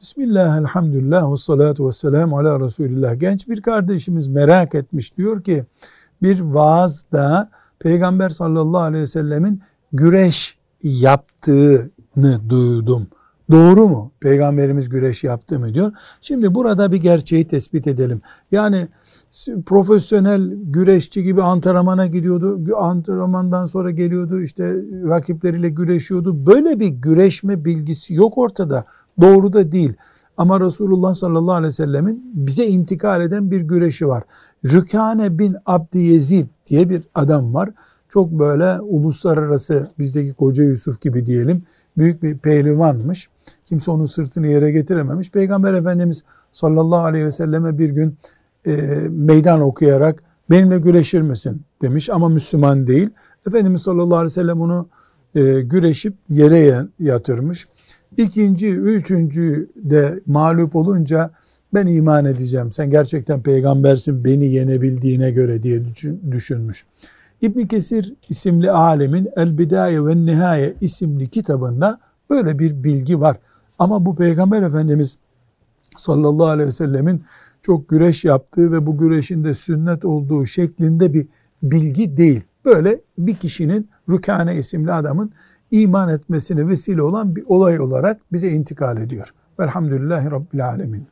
Bismillah, elhamdülillah, ve salatu ve selamu ala Resulillah. Genç bir kardeşimiz merak etmiş. Diyor ki bir vaazda Peygamber sallallahu aleyhi ve sellemin güreş yaptığını duydum. Doğru mu? Peygamberimiz güreş yaptı mı diyor. Şimdi burada bir gerçeği tespit edelim. Yani profesyonel güreşçi gibi antrenmana gidiyordu. Antrenmandan sonra geliyordu işte rakipleriyle güreşiyordu. Böyle bir güreşme bilgisi yok ortada. Doğru da değil. Ama Resulullah sallallahu aleyhi ve sellemin bize intikal eden bir güreşi var. Rükane bin Abdi Yezid diye bir adam var. Çok böyle uluslararası bizdeki Koca Yusuf gibi diyelim büyük bir pehlivanmış. Kimse onun sırtını yere getirememiş. Peygamber Efendimiz sallallahu aleyhi ve selleme bir gün e, meydan okuyarak benimle güreşir misin demiş ama Müslüman değil. Efendimiz sallallahu aleyhi ve sellem onu e, güreşip yere yatırmış. İkinci, üçüncü de mağlup olunca ben iman edeceğim. Sen gerçekten peygambersin beni yenebildiğine göre diye düşünmüş. İbn Kesir isimli alemin El Bidaye ve Nihaye isimli kitabında böyle bir bilgi var. Ama bu peygamber efendimiz sallallahu aleyhi ve sellemin çok güreş yaptığı ve bu güreşin de sünnet olduğu şeklinde bir bilgi değil. Böyle bir kişinin Rükane isimli adamın iman etmesine vesile olan bir olay olarak bize intikal ediyor. Velhamdülillahi Rabbil Alemin.